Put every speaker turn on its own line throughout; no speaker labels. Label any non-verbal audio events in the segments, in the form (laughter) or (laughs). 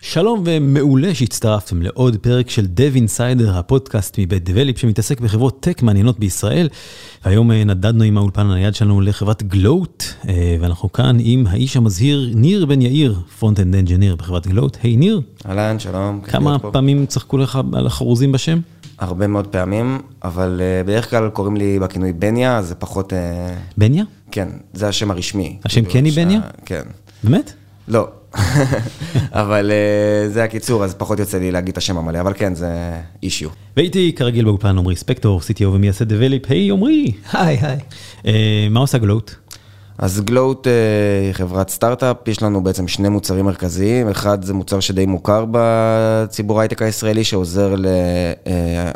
שלום ומעולה שהצטרפתם לעוד פרק של Dev Insider, הפודקאסט מבית Develop שמתעסק בחברות טק מעניינות בישראל. והיום נדדנו עם האולפן הנייד שלנו לחברת גלוט, ואנחנו כאן עם האיש המזהיר ניר בן יאיר, front-end engineer בחברת גלוט. היי ניר.
אהלן, שלום.
כמה פעמים צחקו לך על החרוזים בשם?
הרבה מאוד פעמים, אבל אה, בדרך כלל קוראים לי בכינוי בניה, זה פחות...
בניה?
כן, זה השם הרשמי.
השם קני בניה?
כן.
באמת?
לא. (laughs) אבל אה, זה הקיצור, אז פחות יוצא לי להגיד את השם המלא, אבל כן, זה אישיו.
והייתי כרגיל באופן עמרי ספקטור, CTO ומייסד דבליפ, היי עמרי.
היי היי.
מה עושה גלוט?
אז גלוט היא חברת סטארט-אפ, יש לנו בעצם שני מוצרים מרכזיים, אחד זה מוצר שדי מוכר בציבור ההייטק הישראלי, שעוזר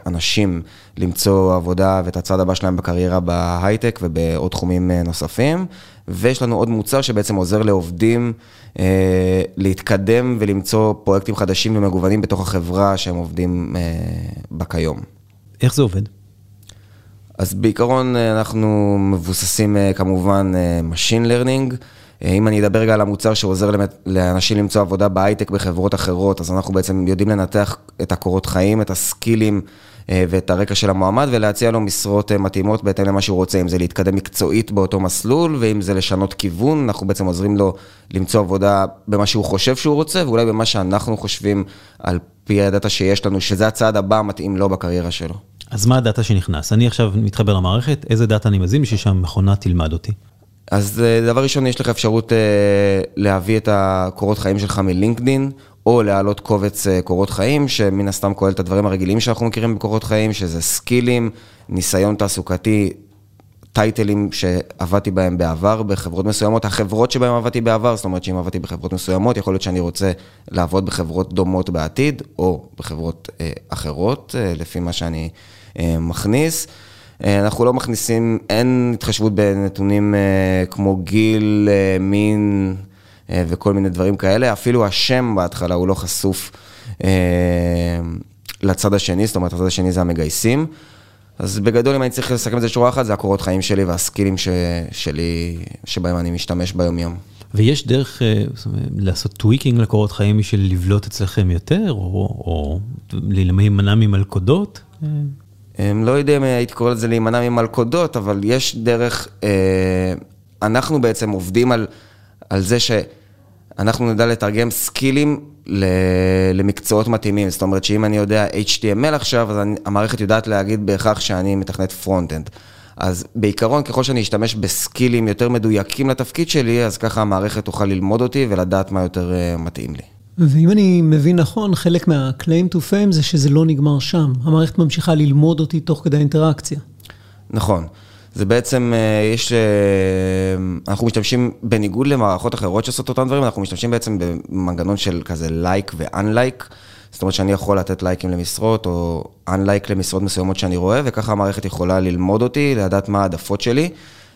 לאנשים למצוא עבודה ואת הצד הבא שלהם בקריירה בהייטק ובעוד תחומים נוספים, ויש לנו עוד מוצר שבעצם עוזר לעובדים להתקדם ולמצוא פרויקטים חדשים ומגוונים בתוך החברה שהם עובדים בה כיום.
איך זה עובד?
אז בעיקרון אנחנו מבוססים כמובן Machine Learning. אם אני אדבר רגע על המוצר שעוזר לאנשים למצוא עבודה בהייטק בחברות אחרות, אז אנחנו בעצם יודעים לנתח את הקורות חיים, את הסקילים ואת הרקע של המועמד, ולהציע לו משרות מתאימות בהתאם למה שהוא רוצה, אם זה להתקדם מקצועית באותו מסלול, ואם זה לשנות כיוון, אנחנו בעצם עוזרים לו למצוא עבודה במה שהוא חושב שהוא רוצה, ואולי במה שאנחנו חושבים על פי הדאטה שיש לנו, שזה הצעד הבא המתאים לו בקריירה שלו.
אז מה הדאטה שנכנס? אני עכשיו מתחבר למערכת, איזה דאטה אני מזין בשביל שהמכונה תלמד אותי?
אז דבר ראשון, יש לך אפשרות להביא את הקורות חיים שלך מלינקדין, או להעלות קובץ קורות חיים, שמן הסתם כולל את הדברים הרגילים שאנחנו מכירים בקורות חיים, שזה סקילים, ניסיון תעסוקתי, טייטלים שעבדתי בהם בעבר בחברות מסוימות, החברות שבהם עבדתי בעבר, זאת אומרת שאם עבדתי בחברות מסוימות, יכול להיות שאני רוצה לעבוד בחברות דומות בעתיד, או בחברות אחרות, לפי מה שאני מכניס. אנחנו לא מכניסים, אין התחשבות בנתונים כמו גיל, מין וכל מיני דברים כאלה, אפילו השם בהתחלה הוא לא חשוף לצד השני, זאת אומרת, הצד השני זה המגייסים. אז בגדול, אם אני צריך לסכם את זה שורה אחת, זה הקורות חיים שלי והסקילים שלי, שבהם אני משתמש ביום יום.
ויש דרך לעשות tweaking לקורות חיים בשביל לבלוט אצלכם יותר, או להימנע ממלכודות?
לא יודע אם הייתי קורא לזה להימנע ממלכודות, אבל יש דרך, אנחנו בעצם עובדים על זה שאנחנו נדע לתרגם סקילים למקצועות מתאימים, זאת אומרת שאם אני יודע HTML עכשיו, אז המערכת יודעת להגיד בהכרח שאני מתכנת front-end. אז בעיקרון, ככל שאני אשתמש בסקילים יותר מדויקים לתפקיד שלי, אז ככה המערכת תוכל ללמוד אותי ולדעת מה יותר מתאים לי.
ואם אני מבין נכון, חלק מה-claim to fame זה שזה לא נגמר שם. המערכת ממשיכה ללמוד אותי תוך כדי האינטראקציה.
נכון. זה בעצם, יש, אנחנו משתמשים, בניגוד למערכות אחרות שעושות אותם דברים, אנחנו משתמשים בעצם במנגנון של כזה לייק ו unlike. זאת אומרת שאני יכול לתת לייקים למשרות, או unlike למשרות מסוימות שאני רואה, וככה המערכת יכולה ללמוד אותי, לדעת מה העדפות שלי.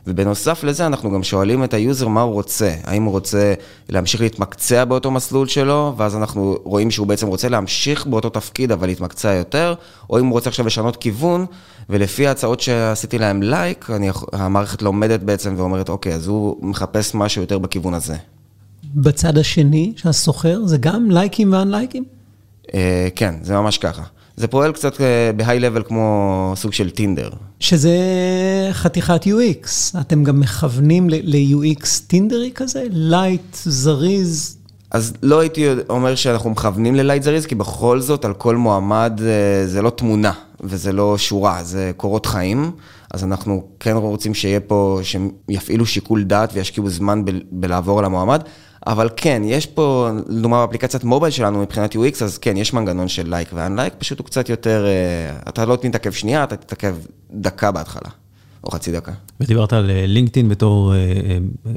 ובנוסף לזה, אנחנו גם שואלים את ה user מה הוא רוצה. האם הוא רוצה להמשיך להתמקצע באותו מסלול שלו, ואז אנחנו רואים שהוא בעצם רוצה להמשיך באותו תפקיד, אבל להתמקצע יותר, או אם הוא רוצה עכשיו לשנות כיוון, ולפי ההצעות שעשיתי להם לייק, המערכת לומדת בעצם ואומרת, אוקיי, אז הוא מחפש משהו יותר בכיוון הזה.
בצד השני, שהסוחר, זה גם לייקים ואנלייקים?
כן, זה ממש ככה. זה פועל קצת ב high-level כמו סוג של טינדר.
שזה חתיכת UX. אתם גם מכוונים ל-UX טינדרי כזה? light, זריז?
אז לא הייתי אומר שאנחנו מכוונים ל light זריז, כי בכל זאת, על כל מועמד זה לא תמונה, וזה לא שורה, זה קורות חיים. אז אנחנו כן רוצים שיהיה פה, שהם יפעילו שיקול דעת וישקיעו זמן בלעבור על המועמד. אבל כן, יש פה, לדוגמה באפליקציית מובייל שלנו מבחינת UX, אז כן, יש מנגנון של לייק ו unlike, פשוט הוא קצת יותר, אתה לא תתעכב שנייה, אתה תתעכב דקה בהתחלה. או חצי דקה.
ודיברת על לינקדאין בתור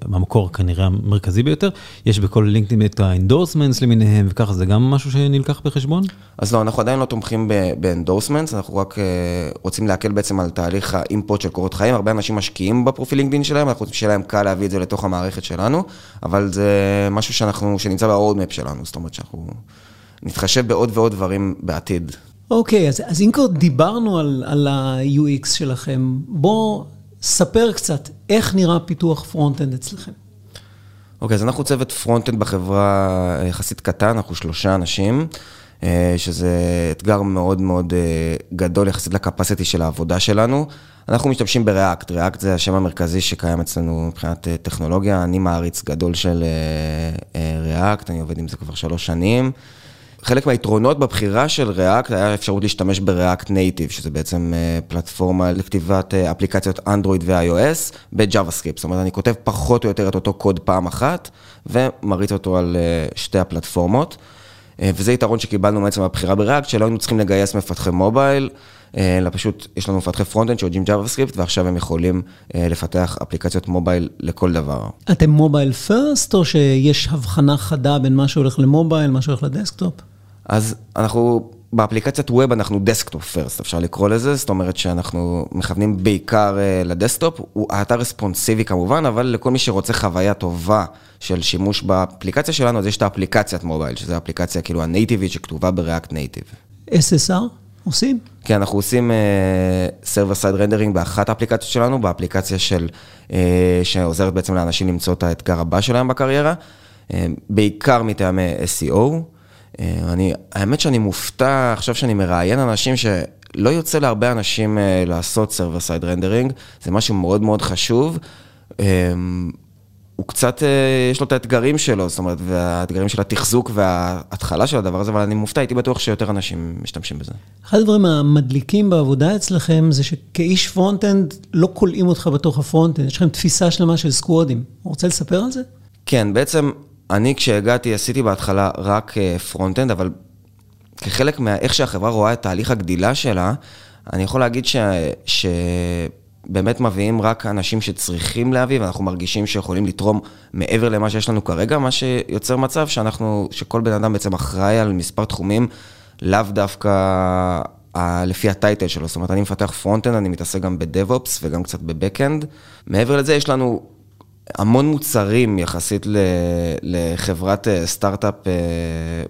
המקור כנראה המרכזי ביותר, יש בכל לינקדאין את ה endorsements למיניהם וככה, זה גם משהו שנלקח בחשבון?
אז לא, אנחנו עדיין לא תומכים ב endorsements, אנחנו רק רוצים להקל בעצם על תהליך ה import של קורות חיים, הרבה אנשים משקיעים בפרופיל לינקדאין שלהם, אנחנו רוצים שיהיה להם קל להביא את זה לתוך המערכת שלנו, אבל זה משהו שאנחנו, שנמצא ב-roadmap שלנו, זאת אומרת שאנחנו נתחשב בעוד ועוד דברים בעתיד.
אוקיי, okay, אז, אז אם כבר דיברנו על, על ה-UX שלכם, בואו ספר קצת, איך נראה פיתוח front-end אצלכם?
אוקיי, okay, אז אנחנו צוות front-end בחברה יחסית קטן, אנחנו שלושה אנשים, אה, שזה אתגר מאוד מאוד אה, גדול יחסית ל capacity של העבודה שלנו. אנחנו משתמשים ב React, React זה השם המרכזי שקיים אצלנו מבחינת אה, טכנולוגיה, אני מעריץ גדול של React, אני עובד עם זה כבר שלוש שנים. חלק מהיתרונות בבחירה של React היה אפשרות להשתמש ב-React Native, שזה בעצם אה, פלטפורמה לכתיבת אה, אפליקציות Android ו-iOS ב-JavaScript. זאת אומרת, אני כותב פחות או יותר את אותו קוד פעם אחת, ומריץ אותו על אה, שתי הפלטפורמות. וזה יתרון שקיבלנו בעצם בבחירה ב-React, שלא היינו צריכים לגייס מפתחי מובייל, אלא פשוט יש לנו מפתחי front-end שיודעים JavaScript, ועכשיו הם יכולים לפתח אפליקציות מובייל לכל דבר.
אתם mobile first, או שיש הבחנה חדה בין מה שהולך למובייל, מה שהולך לדסקטופ?
אז אנחנו, באפליקציית web אנחנו desktop first, אפשר לקרוא לזה, זאת אומרת שאנחנו מכוונים בעיקר uh, לדסקטופ, הוא האתר רספונסיבי כמובן, אבל לכל מי שרוצה חוויה טובה של שימוש באפליקציה שלנו, אז יש את האפליקציית מובייל, שזו האפליקציה כאילו הנייטיבית שכתובה ב React Native.
SSR? עושים?
כן, אנחנו עושים server side rendering באחת האפליקציות שלנו, באפליקציה של, uh, שעוזרת בעצם לאנשים למצוא את האתגר הבא שלהם בקריירה, uh, בעיקר מטעמי SEO. אה, אני, האמת שאני מופתע עכשיו שאני מראיין אנשים שלא יוצא להרבה אנשים אה, לעשות server side rendering, זה משהו מאוד מאוד חשוב. אה, הוא קצת, יש לו את האתגרים שלו, זאת אומרת, והאתגרים של התחזוק וההתחלה של הדבר הזה, אבל אני מופתע, הייתי בטוח שיותר אנשים משתמשים בזה.
אחד הדברים המדליקים בעבודה אצלכם זה שכאיש front-end לא כולאים אותך בתוך ה front-end, יש לכם תפיסה שלמה של סקוואדים. רוצה לספר על זה? כן,
בעצם אני כשהגעתי עשיתי בהתחלה רק front-end, אבל כחלק מאיך שהחברה רואה את תהליך הגדילה שלה, אני יכול להגיד ש... שבאמת מביאים רק אנשים שצריכים להביא, ואנחנו מרגישים שיכולים לתרום מעבר למה שיש לנו כרגע, מה שיוצר מצב שאנחנו, שכל בן אדם בעצם אחראי על מספר תחומים, לאו דווקא לפי ה title שלו. זאת אומרת, אני מפתח front-end, אני מתעסק גם ב DevOps וגם קצת ב back-end. מעבר לזה, יש לנו המון מוצרים יחסית לחברת אה, סטארט-אפ אה,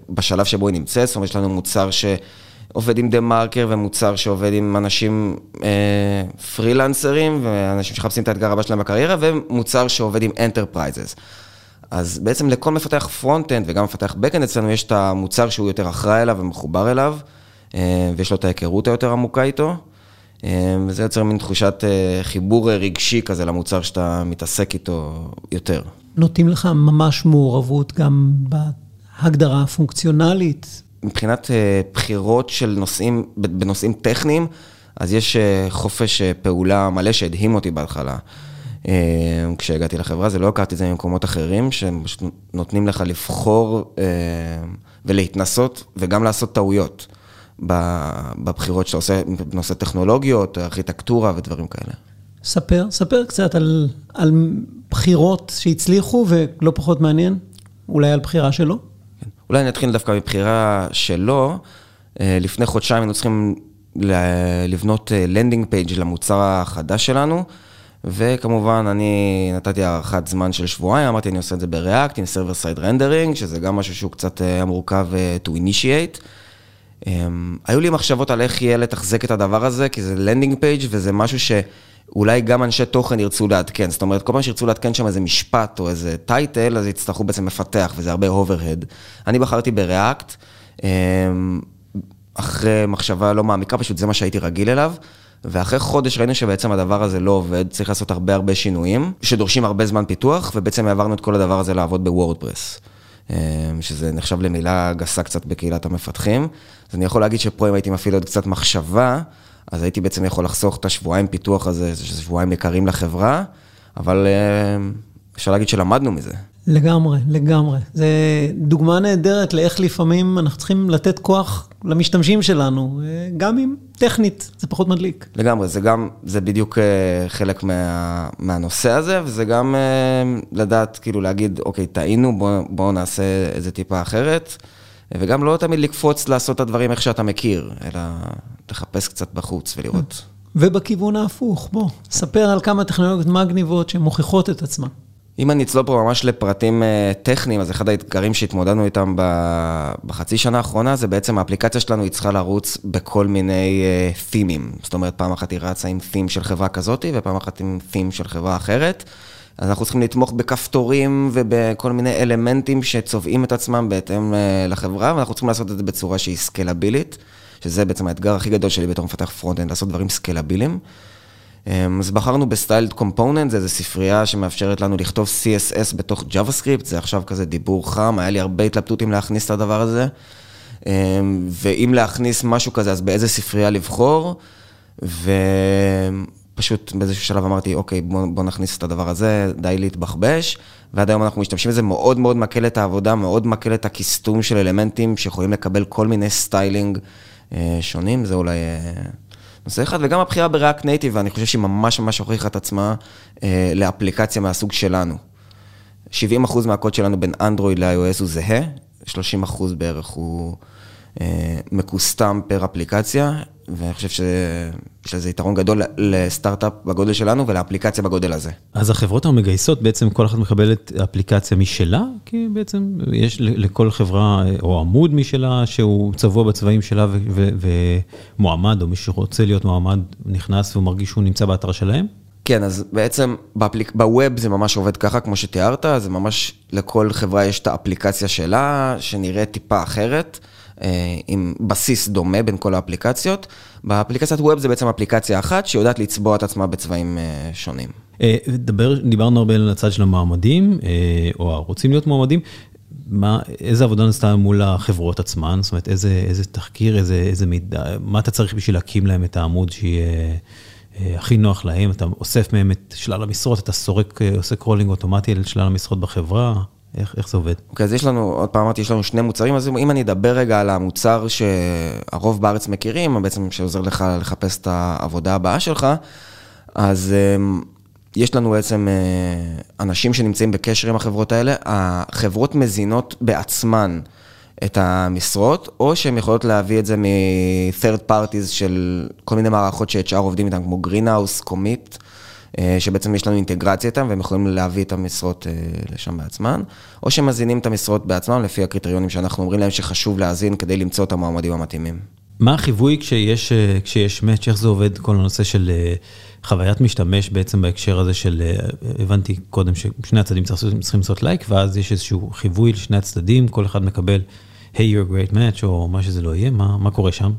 בשלב שבו היא נמצאת, זאת אומרת, יש לנו מוצר שעובד עם דה מרקר ומוצר שעובד עם אנשים אה, פרילנסרים ואנשים שמחפשים את האתגר הבא שלהם בקריירה, ומוצר שעובד עם enterprises. אז בעצם לכל מפתח front-end וגם מפתח back-end אצלנו יש את המוצר שהוא יותר אחראי אליו ומחובר אליו, ויש לו את ההיכרות היותר עמוקה איתו. אמ, וזה יוצר מין תחושת אה, חיבור רגשי כזה למוצר שאתה מתעסק איתו יותר.
נותנים לך ממש מעורבות גם בהגדרה הפונקציונלית.
מבחינת אה, בחירות של נושאים, בנושאים טכניים, אז יש אה, חופש פעולה מלא שהדהים אותי בהתחלה. כשהגעתי לחברה, זה לא הכרתי את זה ממקומות אחרים, שהם פשוט נותנים לך לבחור ולהתנסות וגם לעשות טעויות. בבחירות שאתה עושה בנושא טכנולוגיות, ארכיטקטורה ודברים כאלה.
ספר, ספר קצת על, על בחירות שהצליחו ולא פחות מעניין, אולי על בחירה שלא.
כן. אולי נתחיל דווקא מבחירה שלא. אה, לפני חודשיים היינו צריכים לבנות landing אה, page למוצר החדש שלנו, וכמובן אני נתתי הארכת זמן של שבועיים, אמרתי אני עושה את זה ב React עם server side rendering, שזה גם משהו שהוא קצת אה, מורכב to initiate. Um, היו לי מחשבות על איך יהיה לתחזק את הדבר הזה, כי זה landing page וזה משהו שאולי גם אנשי תוכן ירצו לעדכן. זאת אומרת, כל פעם שירצו לעדכן שם איזה משפט או איזה title, אז יצטרכו בעצם לפתח, וזה הרבה overhead. אני בחרתי ב React, um, אחרי מחשבה לא מעמיקה, פשוט זה מה שהייתי רגיל אליו. ואחרי חודש ראינו שבעצם הדבר הזה לא עובד, צריך לעשות הרבה הרבה שינויים, שדורשים הרבה זמן פיתוח, ובעצם העברנו את כל הדבר הזה לעבוד ב WordPress. אמ, שזה נחשב למילה גסה קצת בקהילת המפתחים. אז אני יכול להגיד שפה אם הייתי מפעיל עוד קצת מחשבה, אז הייתי בעצם יכול לחסוך את השבועיים פיתוח הזה, שזה שבועיים יקרים לחברה, אבל אמ, אפשר להגיד שלמדנו מזה.
לגמרי, לגמרי. זה דוגמה נהדרת לאיך לפעמים אנחנו צריכים לתת כוח למשתמשים שלנו, אה, גם אם טכנית זה פחות מדליק.
לגמרי, זה גם, זה בדיוק אה, חלק מה, מהנושא הזה, וזה גם אה, לדעת, כאילו להגיד, אוקיי, טעינו, בואו בוא נעשה איזה טיפה אחרת, וגם לא תמיד לקפוץ לעשות את הדברים איך שאתה מכיר, אלא לחפש קצת בחוץ ולראות.
ובכיוון ההפוך, בוא, ספר על כמה טכנולוגיות מגניבות שמוכיחות את עצמן.
אם אני אצלול פה ממש לפרטים אה, טכניים, אז אחד האתגרים שהתמודדנו איתם בחצי שנה האחרונה, זה בעצם האפליקציה שלנו היא צריכה לרוץ בכל מיני תימים. זאת אומרת, פעם אחת היא רצה עם תים של חברה כזאת, ופעם אחת עם תים של חברה אחרת. אז אנחנו צריכים לתמוך בכפתורים ובכל מיני אלמנטים שצובעים את עצמם בהתאם אה, לחברה, ואנחנו צריכים לעשות את זה בצורה שהיא סקלבילית, שזה בעצם האתגר הכי גדול שלי בתור מפתח front-end, לעשות דברים סקלביליים. אמ, אז בחרנו ב styled component, זה ספרייה שמאפשרת לנו לכתוב CSS בתוך JavaScript, זה עכשיו כזה דיבור חם, היה לי הרבה התלבטות אם להכניס את הדבר הזה. אמ, ואם להכניס משהו כזה, אז באיזה ספרייה לבחור, ופשוט באיזשהו שלב אמרתי, אוקיי, בוא, בוא נכניס את הדבר הזה, די להתבחבש, ועד היום אנחנו משתמשים בזה, מאוד מאוד מקל את העבודה, מאוד מקל את ה custom של אלמנטים שיכולים לקבל כל מיני styling אה, שונים, זה אולי... נושא אחד, וגם הבחירה ב React Native, אני חושב שהיא ממש ממש הוכיחה את עצמה אה, לאפליקציה מהסוג שלנו. 70% מהקוד שלנו בין אנדרואיד ל-iOS הוא זהה, 30% בערך הוא אה, מקוסטם פר אפליקציה, ואני חושב שיש לזה יתרון גדול לסטארט-אפ בגודל שלנו ולאפליקציה בגודל הזה.
אז החברות המגייסות, בעצם כל אחת מקבלת אפליקציה משלה? כי בעצם יש לכל חברה או עמוד משלה שהוא צבוע בצבעים שלה ומועמד, או מי שרוצה להיות מועמד נכנס ומרגיש שהוא נמצא באתר שלהם?
כן, אז בעצם באפליק... בווב זה ממש עובד ככה, כמו שתיארת, זה ממש לכל חברה יש את האפליקציה שלה, שנראית טיפה אחרת. אה, עם בסיס דומה בין כל האפליקציות. באפליקציית web זה בעצם אפליקציה אחת שיודעת לצבוע את עצמה בצבעים אה, שונים.
אה, דבר, דיברנו הרבה על הצד של המועמדים, או הרוצים להיות מועמדים. מה, איזה עבודה נעשתה מול החברות עצמן? זאת אומרת, איזה, איזה תחקיר, איזה, איזה מידע, מה אתה צריך בשביל להקים להם את העמוד שיהיה הכי נוח להם? אתה אוסף מהם את שלל המשרות, אתה סורק, עושה crawling אוטומטי על שלל המשרות בחברה? איך, איך זה עובד?
אוקיי, okay, אז יש לנו, עוד פעם אמרתי, יש לנו שני מוצרים, אז אם אני אדבר רגע על המוצר שהרוב בארץ מכירים, בעצם שעוזר לך לחפש את העבודה הבאה שלך, אז um, יש לנו בעצם uh, אנשים שנמצאים בקשר עם החברות האלה, החברות מזינות בעצמן את המשרות, או שהן יכולות להביא את זה מ-third parties של כל מיני מערכות ש-HR עובדים איתן, כמו Greenhouse, Commit. אה, שבעצם יש לנו אינטגרציה איתם והם יכולים להביא את המשרות אה, לשם בעצמם, או שהם מזינים את המשרות בעצמם לפי הקריטריונים שאנחנו אומרים להם שחשוב להזין כדי למצוא את המועמדים המתאימים.
מה החיווי כשיש, אה, כשיש מאץ', איך זה עובד כל הנושא של חוויית משתמש בעצם בהקשר הזה של, הבנתי קודם ששני הצדדים צריכים לעשות לייק, ואז יש איזשהו חיווי לשני הצדדים, כל אחד מקבל, hey you're a great match, או מה שזה לא יהיה, מה, מה קורה שם?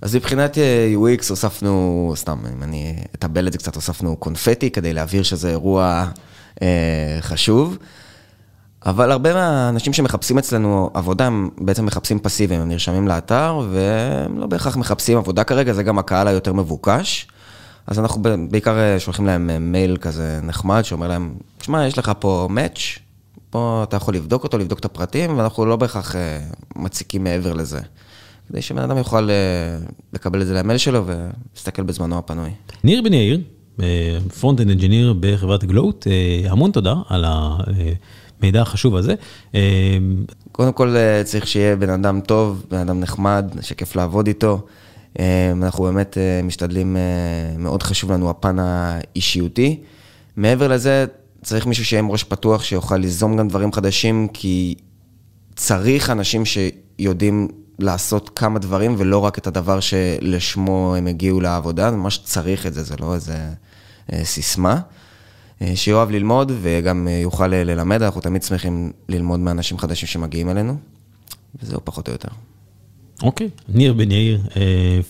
אז מבחינת אה, UX הוספנו, סתם, אם אני אטבל את זה קצת, הוספנו קונפטי כדי להבהיר שזה אירוע אה, חשוב. אבל הרבה מהאנשים שמחפשים אצלנו עבודה, הם בעצם מחפשים פסיביים, הם נרשמים לאתר, והם לא בהכרח מחפשים עבודה כרגע, זה גם הקהל היותר מבוקש. אז אנחנו בעיקר אה, שולחים להם אה, מייל כזה נחמד, שאומר להם, שמע, יש לך פה מאץ', פה אתה יכול לבדוק אותו, לבדוק את הפרטים, ואנחנו לא בהכרח מציקים מעבר לזה. כדי שבן אדם יוכל אה, לקבל את זה למייל שלו ולהסתכל בזמנו הפנוי.
ניר בן יאיר, front-end engineer בחברת גלוט, אה, המון תודה על המידע החשוב הזה.
אה, קודם כל צריך שיהיה בן אדם טוב, בן אדם נחמד, שכיף לעבוד איתו. אנחנו באמת משתדלים, מאוד חשוב לנו הפן האישיותי. מעבר לזה, צריך מישהו שיהיה עם ראש פתוח, שיוכל ליזום גם דברים חדשים, כי צריך אנשים שיודעים לעשות כמה דברים ולא רק את הדבר שלשמו הם הגיעו לעבודה, זה ממש צריך את זה, זה לא איזה אה, סיסמה. אה, שיאהב ללמוד וגם אה, יוכל ללמד, אנחנו תמיד שמחים ללמוד מאנשים חדשים שמגיעים אלינו, וזהו פחות או יותר.
אוקיי, ניר בן יאיר,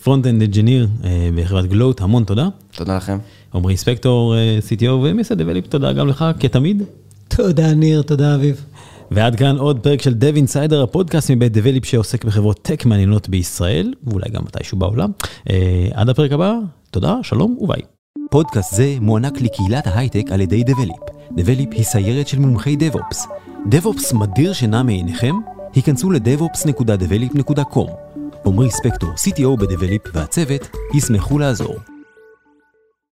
front-end engineer בחברת גלוט, המון תודה.
תודה לכם.
עמרי ספקטור, CTO ומייסד דבליפ, תודה גם לך, כתמיד.
תודה ניר, תודה אביב.
ועד כאן עוד פרק של Dev Insider, הפודקאסט מבית דבליפ שעוסק בחברות tech מעניינות בישראל, ואולי גם מתישהו בעולם. אה, עד הפרק הבא, תודה, שלום וביי.
פודקאסט זה מוענק לקהילת ההייטק על ידי דבליפ.
דבליפ היא סיירת של מומחי DevOps. DevOps מדיר שינה מעיניכם? היכנסו ל- devops.develeap.com. עמרי ספקטור, CTO בדבליפ והצוות, ישמחו לעזור.